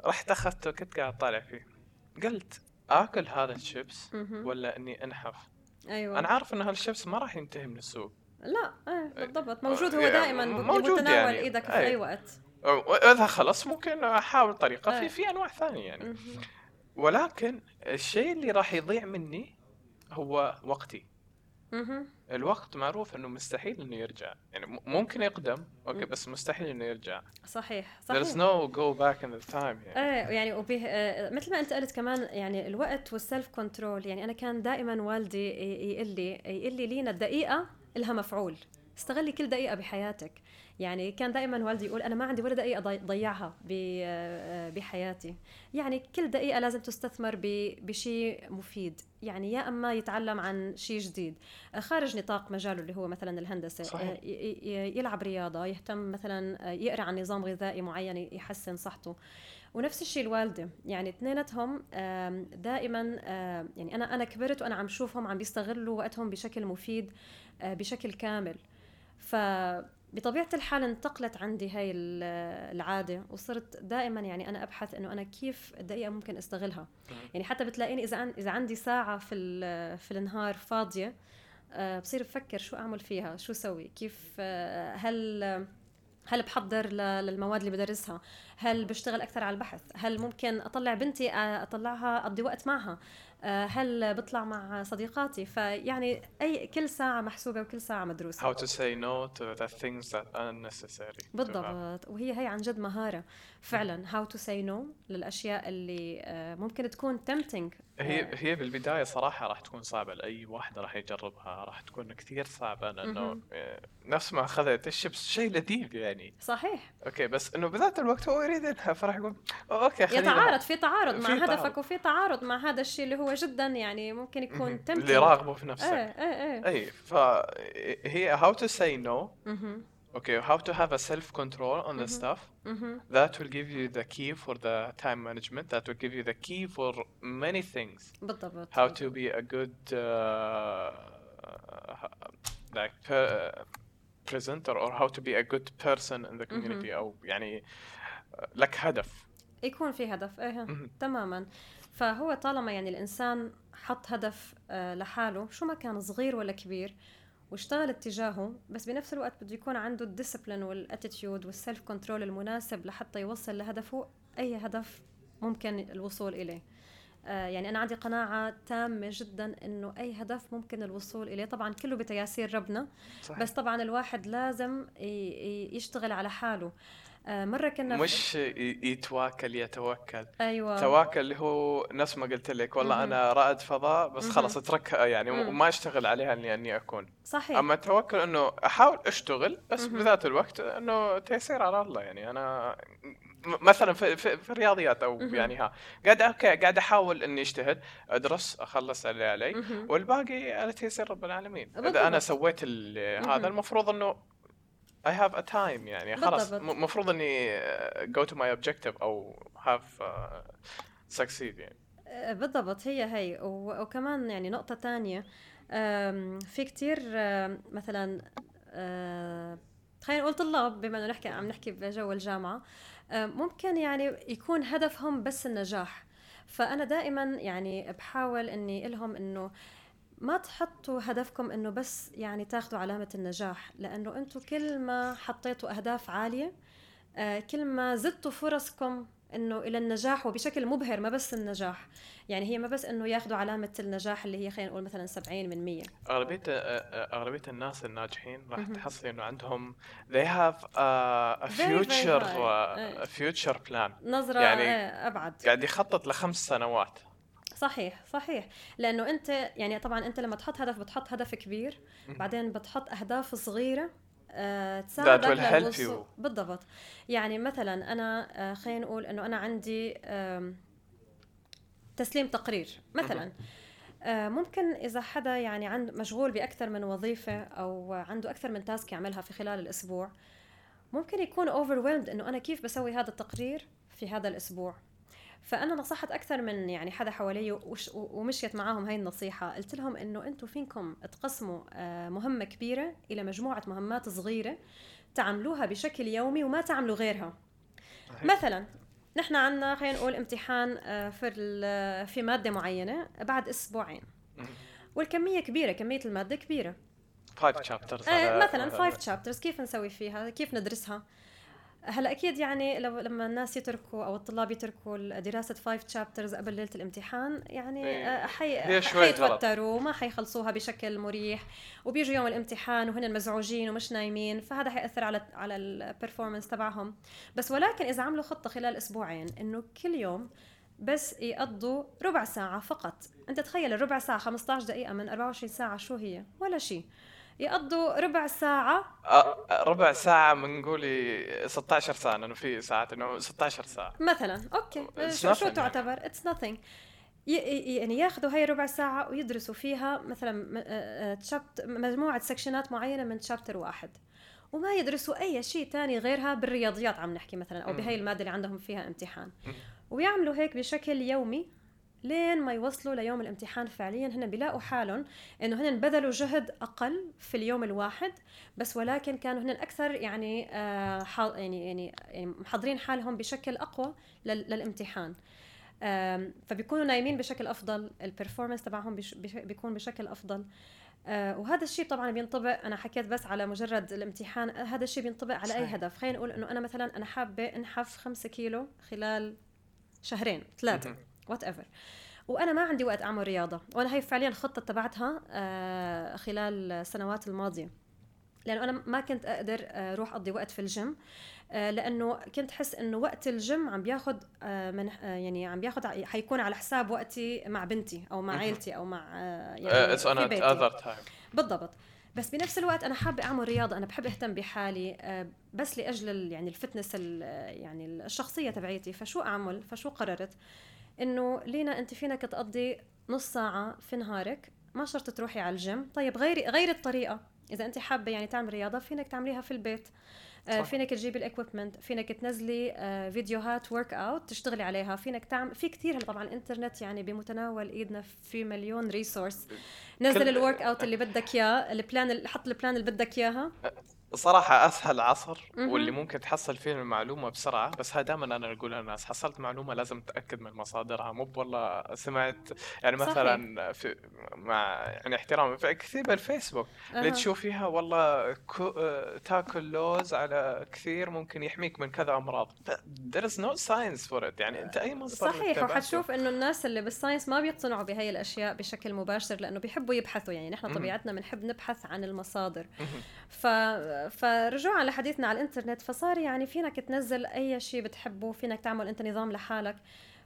رحت أخذته كنت قاعد طالع فيه. قلت آكل هذا الشيبس ولا إني أنحف؟ أيوه. أنا عارف إن هذا الشيبس ما راح ينتهي من السوق. لا إيه بالضبط. موجود هو يعني دائما موجود متناول يعني. إيدك في أي. وقت. وإذا خلص ممكن أحاول طريقة. في في أنواع ثانية يعني. ولكن الشيء اللي راح يضيع مني هو وقتي. الوقت معروف إنه مستحيل إنه يرجع. يعني ممكن يقدم أوكي بس مستحيل إنه يرجع. صحيح صحيح. there's no go back in the time يعني إيه يعني وبه آه مثل ما أنت قلت كمان يعني الوقت وال self control يعني أنا كان دائما والدي يقول لي يقول لي لينا الدقيقة لها مفعول. استغلي كل دقيقة بحياتك. يعني كان دائما والدي يقول أنا ما عندي ولا دقيقة ضيعها بحياتي. يعني كل دقيقة لازم تستثمر بشيء مفيد. يعني يا أما يتعلم عن شيء جديد. خارج نطاق مجاله اللي هو مثلا الهندسة صحيح. يلعب رياضة يهتم مثلا يقرأ عن نظام غذائي معين يحسن صحته. ونفس الشيء الوالدة. يعني اثنيناتهم دائما يعني أنا أنا كبرت وأنا عم شوفهم عم بيستغلوا وقتهم بشكل مفيد آه، بشكل كامل. ف بطبيعة الحال انتقلت عندي هاي العادة وصرت دائما يعني أنا أبحث إنه أنا كيف الدقيقة ممكن أستغلها. يعني حتى بتلاقيني إذا إذا عندي ساعة في في النهار فاضية آه، بصير بفكر شو أعمل فيها شو سوي كيف آه، هل هل بحضر للمواد اللي بدرسها؟ هل بشتغل أكثر على البحث؟ هل ممكن أطلع بنتي أطلعها أقضي وقت معها؟ آه، هل بطلع مع صديقاتي؟ فيعني أي كل ساعة محسوبة وكل ساعة مدروسة. How to say no to the things that are unnecessary بالضبط. وهي هي عن جد مهارة. فعلا how to say no للأشياء اللي آه، ممكن تكون tempting هي آه. هي بالبداية صراحة راح تكون صعبة لأي واحد راح يجربها راح تكون كثير صعبة لأنه نفس ما أخذت الشيبس شيء لذيذ يعني. صحيح. أوكي بس إنه بذات الوقت هو يريد انها فراح يقول أوكي يتعارض في تعارض مع هدفك وفي تعارض مع هذا الشيء اللي هو جدا يعني ممكن يكون تمثيل اللي راغبه في نفسك. إيه إيه إيه. اي فهي how to say no okay how to have a self control on the stuff that will give you the key for the time management that will give you the key for many things بالضبط how to be a good uh, like uh, presenter or how to be a good person in the community او يعني لك هدف يكون في هدف ايه تماما فهو طالما يعني الانسان حط هدف آه، لحاله شو ما كان صغير ولا كبير واشتغل اتجاهه بس بنفس الوقت بده يكون عنده ال discipline وال attitude وال self control المناسب لحتى يوصل لهدفه أي هدف ممكن الوصول إليه. آه، يعني أنا عندي قناعة تامة جدا إنه أي هدف ممكن الوصول إليه. طبعا كله بتياسير ربنا صحيح. بس طبعا الواحد لازم يشتغل على حاله. مرة كنا مش يتواكل يتوكل. أيوه. تواكل اللي هو نفس ما قلت لك. والله مم. أنا رائد فضاء بس خلاص اتركها يعني مم. وما أشتغل عليها اني إني أكون. صحيح. أما التوكل إنه أحاول أشتغل بس مم. بذات الوقت إنه تيسير على الله. يعني أنا مثلا في, في, في الرياضيات أو مم. يعني ها. قاعد أوكي قاعد أحاول إني أجتهد أدرس أخلص اللي علي مم. والباقي على تيسير رب العالمين. إذا أنا سويت هذا المفروض إنه I have a time يعني خلاص. المفروض إني go to my objective أو have uh, succeed يعني. أه، بالضبط. هي هي. وكمان يعني نقطة تانية في كتير مثلا خلينا نقول طلاب بما إنه نحكي عم نحكي بجو الجامعة ممكن يعني يكون هدفهم بس النجاح. فأنا دائما يعني بحاول إني لهم إنه ما تحطوا هدفكم إنه بس يعني تاخذوا علامة النجاح لأنه أنتم كل ما حطيتوا أهداف عالية آه، كل ما زدتوا فرصكم إنه إلى النجاح وبشكل مبهر ما بس النجاح. يعني هي ما بس إنه ياخذوا علامة النجاح اللي هي خلينا نقول مثلا 70 من 100 أغلبية آه، آه، أغلبية الناس الناجحين راح تحصلي إنه عندهم they have a, future a future plan. نظرة يعني أبعد. قاعد يخطط لخمس سنوات. صحيح صحيح. لأنه أنت يعني طبعا أنت لما تحط هدف بتحط هدف كبير. بعدين بتحط أهداف صغيرة أه تساعدك للوصول. بالضبط. يعني مثلا أنا أه خلينا نقول إنه أنا عندي أه تسليم تقرير. مثلا أه ممكن إذا حدا يعني عنده مشغول بأكثر من وظيفة أو عنده أكثر من تاسك يعملها في خلال الأسبوع ممكن يكون overwhelmed إنه أنا كيف بسوي هذا التقرير في هذا الأسبوع. فأنا نصحت أكثر من يعني حدا حوالي ومشيت معاهم هاي النصيحة. قلت لهم إنه أنتم فيكم تقسموا آه، مهمة كبيرة إلى مجموعة مهمات صغيرة تعملوها بشكل يومي وما تعملوا غيرها. مثلا نحن عندنا خلينا نقول امتحان آه، في في مادة معينة بعد أسبوعين. والكمية كبيرة كمية المادة كبيرة. 5 chapters آه مثلا 5 شابترز كيف نسوي فيها؟ كيف ندرسها؟ هلا أكيد يعني لو لما الناس يتركوا أو الطلاب يتركوا دراسة five chapters قبل ليلة الامتحان يعني إيه. آه، حي حيتوتروا وما حيخلصوها بشكل مريح. وبيجوا يوم الامتحان وهن مزعوجين ومش نايمين فهذا حيأثر على على ال performance تبعهم. بس ولكن إذا عملوا خطة خلال أسبوعين إنه كل يوم بس يقضوا ربع ساعة فقط. أنت تخيل الربع ساعة 15 دقيقة من 24 ساعة شو هي؟ ولا شيء يقضوا ربع ساعة. ربع ساعة من نقولي 16 ساعة لأنه في ساعات إنه 16 ساعة. مثلا أوكي. شو, شو تعتبر؟ it's nothing. يعني ياخذوا هاي ربع ساعة ويدرسوا فيها مثلا مجموعة sectionات معينة من chapter واحد. وما يدرسوا أي شيء تاني غيرها بالرياضيات عم نحكي مثلا أو بهاي المادة اللي عندهم فيها امتحان. ويعملوا هيك بشكل يومي. لين ما يوصلوا ليوم الامتحان فعليا هن بيلاقوا حالهم إنه هن بذلوا جهد أقل في اليوم الواحد بس ولكن كانوا هن أكثر يعني آه يعني يعني يعني محضرين حالهم بشكل أقوى للامتحان. فبيكونوا نايمين بشكل أفضل البرفورمانس تبعهم بيكون بشكل أفضل. آه وهذا الشيء طبعا بينطبق أنا حكيت بس على مجرد الامتحان هذا الشيء بينطبق على أي هدف. خلينا نقول إنه أنا مثلا أنا حابة أنحف 5 كيلو خلال شهرين ثلاثة. whatever وأنا ما عندي وقت أعمل رياضة وأنا هي فعليا الخطه تبعتها آه خلال السنوات الماضية. لأنه أنا ما كنت أقدر آه، أروح أقضي وقت في الجيم آه، لأنه كنت حس إنه وقت الجيم عم بياخذ آه، من يعني عم بياخذ حيكون على حساب وقتي مع بنتي أو مع عيلتي أو مع يعني في بيتي. بالضبط. بس بنفس الوقت أنا حابة أعمل رياضة أنا بحب أهتم بحالي بس لأجل يعني ال fitness يعني الشخصية تبعيتي. فشو أعمل؟ فشو قررت؟ إنه لينا أنت فينك تقضي نص ساعة في نهارك ما شرط تروحي على الجيم. طيب غيري غير الطريقة. إذا أنت حابة يعني تعمل رياضة فينك تعمليها في البيت. آه، صح. فينك تجيبي ال equipment فينك تنزلي آه، فيديوهات workout تشتغلي عليها. فينك تعمل في كثير طبعا الانترنت يعني بمتناول إيدنا في مليون resource نزل ال workout اللي بدك إياه ال plan حط ال plan اللي بدك إياها. صراحة أسهل عصر واللي ممكن تحصل فيه المعلومة بسرعة بس هذا دائما أنا أقولها للناس حصلت معلومة لازم تتأكد من مصادرها. مو والله سمعت يعني مثلا في مع يعني احترام في كثير بالفيسبوك أه. اللي تشوفيها والله تاكل لوز على كثير ممكن يحميك من كذا أمراض. there is no science for it. يعني أنت أي مصدر صحيح وحتشوف إنه الناس اللي بالساينس ما بيقتنعوا بهي الأشياء بشكل مباشر لأنه بيحبوا يبحثوا. يعني نحن طبيعتنا بنحب نبحث عن المصادر. ف فرجوعا لحديثنا على الإنترنت فصار يعني فينك تنزل أي شيء بتحبه فينك تعمل أنت نظام لحالك.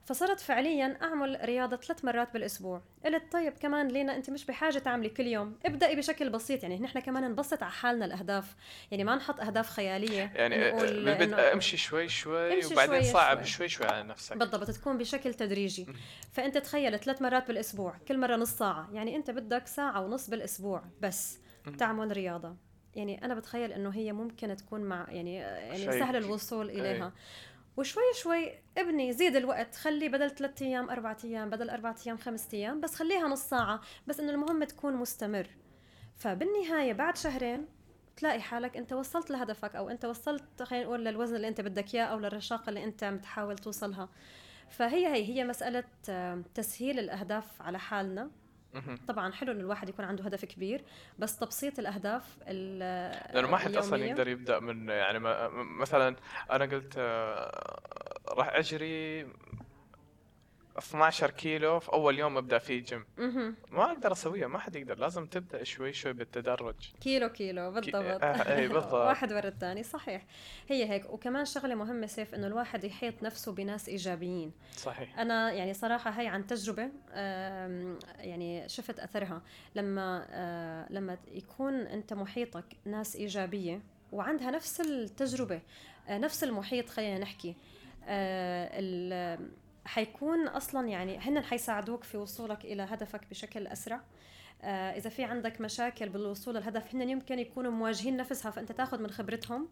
فصرت فعليا أعمل رياضة ثلاث مرات بالأسبوع. قلت طيب كمان لينا أنت مش بحاجة تعملي كل يوم. ابدأي بشكل بسيط يعني نحن كمان نبسط على حالنا الأهداف. يعني ما نحط أهداف خيالية. يعني بالبدء امشي شوي شوي امشي وبعدين شوي صعب شوي. شوي شوي على نفسك. بالضبط تكون بشكل تدريجي. فأنت تخيل ثلاث مرات بالأسبوع كل مرة نص ساعة. يعني أنت بدك ساعة ونص بالأسبوع بس تعمل رياضة. يعني أنا بتخيل إنه هي ممكن تكون مع يعني يعني سهل الوصول إليها. أي. وشوي شوي ابني زيد الوقت خلي بدل ثلاثة أيام اربعة أيام بدل اربعة أيام خمسة أيام بس خليها نص ساعة بس إنه المهم تكون مستمر. فبالنهاية بعد شهرين تلاقي حالك أنت وصلت لهدفك أو أنت وصلت خلينا نقول للوزن اللي أنت بدك إياه أو للرشاقة اللي أنت عم تحاول توصلها. فهي هي هي مسألة تسهيل الأهداف على حالنا. طبعا حلو إن الواحد يكون عنده هدف كبير بس تبسيط الأهداف لأنه ما حد أصلا يقدر يبدأ من يعني مثلا أنا قلت آه، راح أجري 12 كيلو في أول يوم أبدأ فيه جيم ما أقدر أسويها ما حد يقدر لازم تبدأ شوي شوي بالتدرج. كيلو كيلو بالضبط. آه اي *laughs* بالضبط. واحد ورا الثاني صحيح. هي هيك. وكمان شغلة مهمة سيف إنه الواحد يحيط نفسه بناس إيجابيين. صحيح. أنا يعني صراحة هي عن تجربة يعني شفت أثرها. لما آه، لما يكون أنت محيطك ناس إيجابية وعندها نفس التجربة آه، نفس المحيط خلينا نحكي. حيكون أصلا يعني هن حيساعدوك في وصولك إلى هدفك بشكل أسرع. إذا في عندك مشاكل بالوصول للهدف هن يمكن يكونوا مواجهين نفسها فأنت تاخذ من خبرتهم.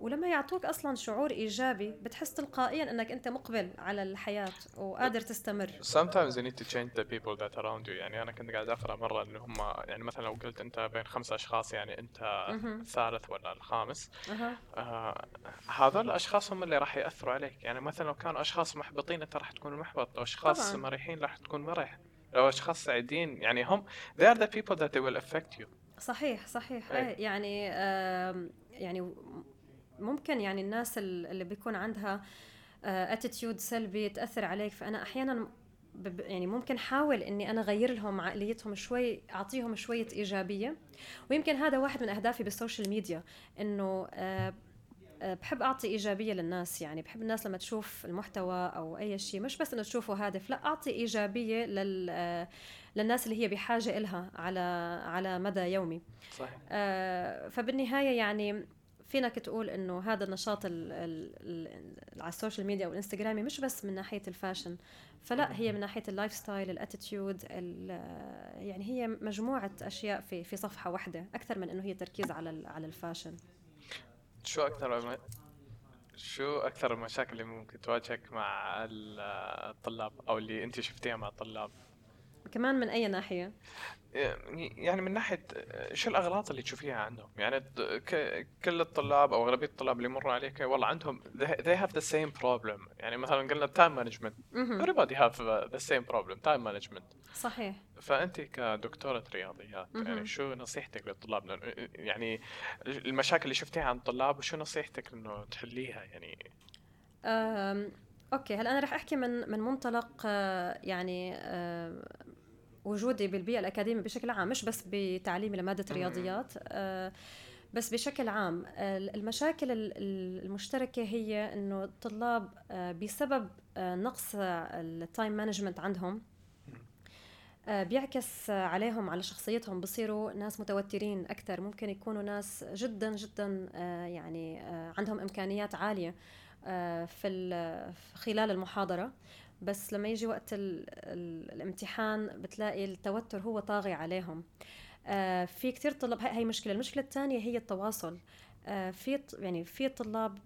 ولما يعطوك أصلا شعور إيجابي بتحس تلقائيا إنك أنت مقبل على الحياة وقادر تستمر. Sometimes you need to change the people that around you. يعني أنا كنت قاعد أقرأ مرة انه هم يعني مثلا لو قلت أنت بين خمس أشخاص يعني أنت الثالث ولا الخامس. آه هذول الأشخاص هم اللي راح يأثروا عليك. يعني مثلا لو كانوا أشخاص محبطين أنت راح تكون محبط. لو أشخاص طبعاً. مريحين راح تكون مريح. لو أشخاص سعيدين. يعني هم they are the people that they will affect you. صحيح صحيح. أي. يعني آه يعني ممكن يعني الناس اللي بيكون عندها اتيتيود آه، سلبي تأثر عليك. فأنا أحيانا يعني ممكن حاول إني أنا أغير لهم عقليتهم شوي أعطيهم شوية إيجابية. ويمكن هذا واحد من أهدافي بال social media إنه آه، بحب أعطي إيجابية للناس يعني بحب الناس لما تشوف المحتوى أو أي شيء مش بس إنه تشوفه هادف لا أعطي إيجابية لل للناس اللي هي بحاجة إلها على على مدى يومي صحيح. آه فبالنهاية يعني فينك تقول إنه هذا النشاط ال ال ال على ال social media أو الانستغرامي مش بس من ناحية ال fashion فلا هي من ناحية ال lifestyle ال attitude يعني هي مجموعة أشياء في في صفحة واحدة أكثر من إنه هي تركيز على على الفاشن شو أكثر شو أكثر المشاكل اللي ممكن تواجهك مع الطلاب أو اللي أنت شفتيها مع الطلاب؟ كمان من أي ناحية؟ يعني من ناحية شو الأغلاط اللي تشوفيها عندهم؟ يعني كل الطلاب أو أغلبية الطلاب اللي يمروا عليك والله عندهم they have the same problem. يعني مثلا قلنا time management. everybody have the same problem time management. صحيح. فأنت كدكتورة رياضيات يعني شو نصيحتك للطلاب؟ يعني المشاكل اللي شفتيها عند الطلاب وشو نصيحتك إنه تحليها؟ يعني أوكي هلأ أنا رح أحكي من من منطلق آه، يعني آه، وجودي بالبيئة الأكاديمية بشكل عام مش بس بتعليمي لماده الرياضيات آه، بس بشكل عام المشاكل المشتركة هي إنه الطلاب بسبب نقص ال time management عندهم بيعكس عليهم على شخصيتهم بصيروا ناس متوترين أكثر ممكن يكونوا ناس جدا جدا يعني عندهم إمكانيات عالية آه، في خلال المحاضرة. بس لما يجي وقت ال ال الامتحان بتلاقي التوتر هو طاغي عليهم. آه، في كثير طلاب هي مشكلة. المشكلة الثانية هي التواصل. آه، في يعني في طلاب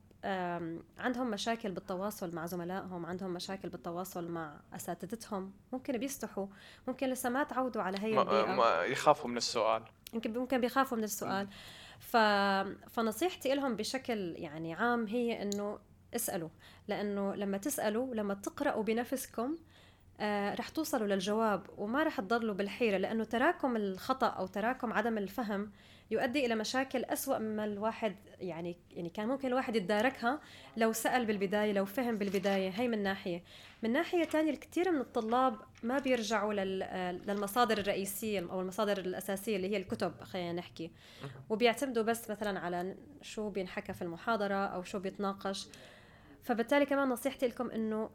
عندهم مشاكل بالتواصل مع زملائهم عندهم مشاكل بالتواصل مع أساتذتهم. ممكن بيستحوا. ممكن لسه ما تعودوا على هي البيئة. ما يخافوا من السؤال. يمكن ممكن بيخافوا من السؤال. ف... فنصيحتي لهم بشكل يعني عام هي إنه اسألوا. لأنه لما تسألوا لما تقرأوا بنفسكم آه رح توصلوا للجواب وما رح تضلوا بالحيرة لأنه تراكم الخطأ أو تراكم عدم الفهم يؤدي إلى مشاكل أسوأ مما الواحد يعني يعني كان ممكن الواحد يتداركها لو سأل بالبداية لو فهم بالبداية. هي من ناحية. من ناحية تانية الكثير من الطلاب ما بيرجعوا للمصادر الرئيسية أو المصادر الأساسية اللي هي الكتب خلينا نحكي. وبيعتمدوا بس مثلا على شو بينحكى في المحاضرة أو شو بيتناقش. فبالتالي كمان نصيحتي لكم إنه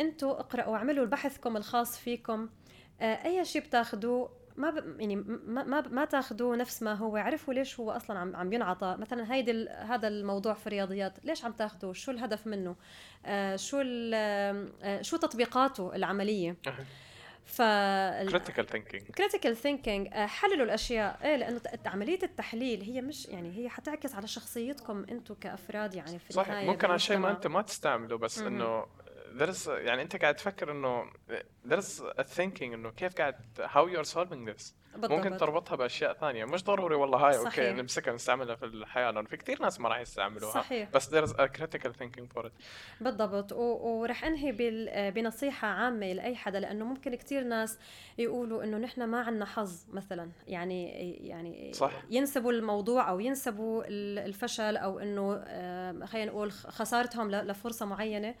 أنتوا اقرأوا واعملوا بحثكم الخاص فيكم. آه، أي شيء بتاخذوه ما ب... يعني ما ما, ما تاخذوه نفس ما هو عرفوا ليش هو أصلا عم عم ينعطى. مثلا هيدي ال... هذا الموضوع في الرياضيات ليش عم تاخذوه شو الهدف منه؟ آه شو ال... آه شو تطبيقاته العملية؟ ف critical thinking critical thinking حللوا الأشياء. إيه لأنه عمليه التحليل هي مش يعني هي حتعكس على شخصيتكم أنتم كأفراد يعني في صحيح. ممكن هالشيء ما انت ما تستعمله بس إنه درس يعني أنت قاعد تفكر إنه درس ال thinking إنه كيف قاعد how you are solving this ممكن تربطها بأشياء ثانية. مش ضروري والله هاي. صحيح. okay نمسكها نستعملها في الحياة. لأنه في كثير ناس ما راح يستعملوها. صحيح. بس there's a critical thinking for it. بالضبط. ورح أنهي بنصيحة عامة لأي حدا لأنه ممكن كثير ناس يقولوا إنه نحن ما عندنا حظ مثلا. يعني يعني صح. ينسبوا الموضوع أو ينسبوا الفشل أو إنه خلينا نقول خسارتهم لفرصة معينة. آه،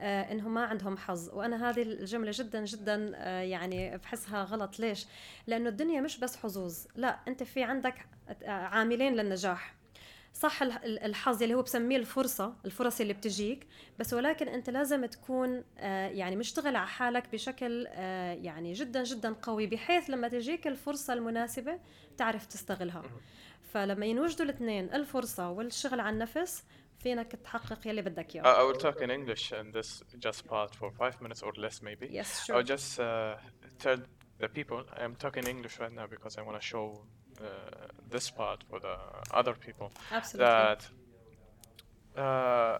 إنهم ما عندهم حظ. وأنا هذه الجملة جدا جدا آه، يعني بحسها غلط. ليش؟ لأنه الدنيا مش بس حظوظ. لا أنت في عندك آه، عاملين للنجاح. صح الحظ اللي هو بسميه الفرصة الفرص اللي بتجيك بس ولكن أنت لازم تكون يعني مشتغل على حالك بشكل يعني جدا جدا قوي بحيث لما تجيك الفرصة المناسبة تعرف تستغلها. فلما ينوجدوا الاثنين الفرصة والشغل على النفس فينك تحقق يلي بدك اياه. I will talk in English in this just part for five minutes or less maybe. Yes, sure. I'll just uh, tell the people I'm talking English right now because I want to show uh, this part for the other people Absolutely. that uh,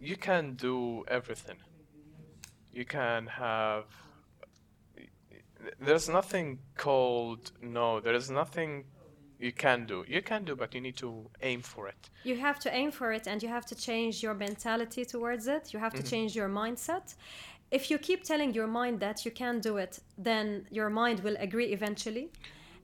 you can do everything. You can have. There's nothing called no. There is nothing you can do. You can do, but you need to aim for it. You have to aim for it, and you have to change your mentality towards it. You have to mm-hmm. change your mindset. If you keep telling your mind that you can do it, then your mind will agree eventually.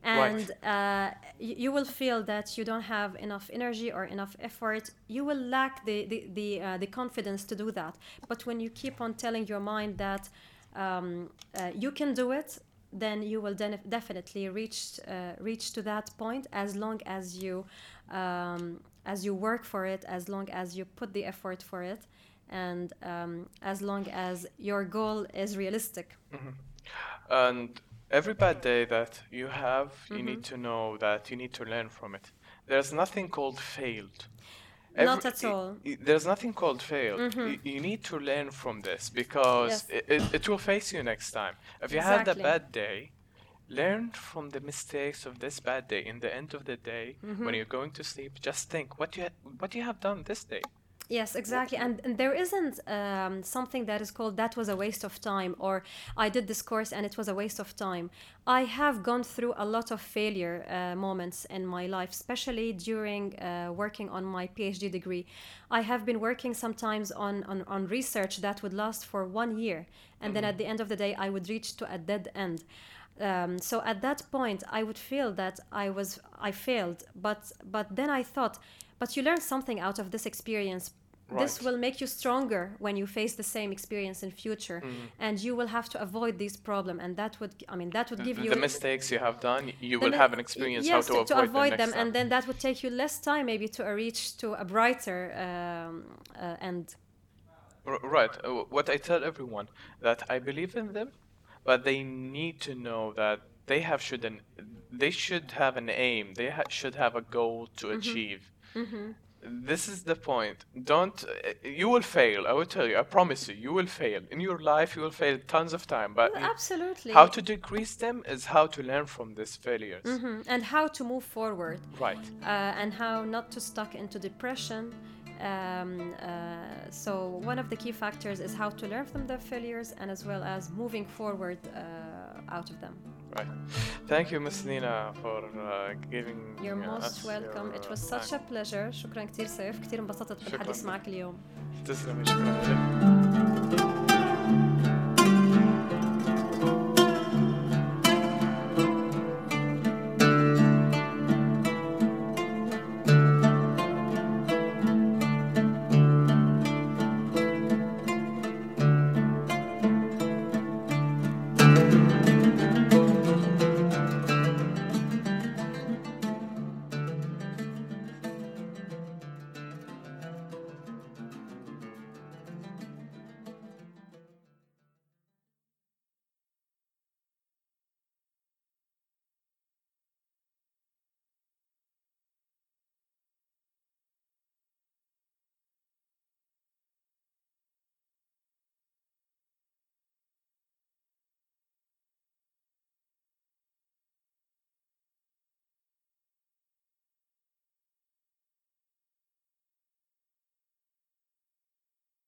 And right. uh, you will feel that you don't have enough energy or enough effort. You will lack the the the, uh, the confidence to do that. But when you keep on telling your mind that um, uh, you can do it, then you will definitely reach uh, reach to that point as long as you um, as you work for it, as long as you put the effort for it, and um, as long as your goal is realistic. Mm-hmm. And every bad day that you have, you Mm-hmm. need to know that you need to learn from it. There's nothing called failed. Not at all. i- i- there's nothing called failed. Y- You, need to learn from this because Yes. it, it, it will face you next time. If you had a bad day, learn from the mistakes of this bad day. In the end of the day, Mm-hmm. when you're going to sleep, just think what you ha- what you have done this day. Yes, exactly. And, and there isn't um, something that is called that was a waste of time or I did this course and it was a waste of time. I have gone through a lot of failure uh, moments in my life, especially during uh, working on my PhD degree. I have been working sometimes on, on, on research that would last for one year. And then at the end of the day, I would reach to a dead end. Um, so at that point, I would feel that I was I failed, but but then I thought, but you learn something out of this experience. This will make you stronger when you face the same experience in future, and you will have to avoid this problem. And that would, I mean, that would give you the mistakes you have done, you will have an experience yes, how to, to, avoid, them, next and then that would take you less time maybe to uh, reach to a brighter um, uh, end. R- Right. uh, What I tell everyone that I believe in them, but they need to know that they have should an they should have an aim. They ha- should have a goal to Mm-hmm. achieve. This is the point. Don't. Uh, you will fail. I will tell you. I promise you. You will fail in your life. You will fail tons of time. But Well, absolutely. how to decrease them is how to learn from these failures. Mhm. and how to move forward. Right. uh, and how not to stuck into depression. Um, uh, so one of the key factors is how to learn from the failures and as well as moving forward uh, out of them. Right. Thank you, Miss Nina, for uh, giving. You're uh, most us welcome. your, It uh, was such a time. pleasure. شكرا كثير سيف كثير انبسطت بالحديث شكراً. معك اليوم. تسلمي شكرا لك.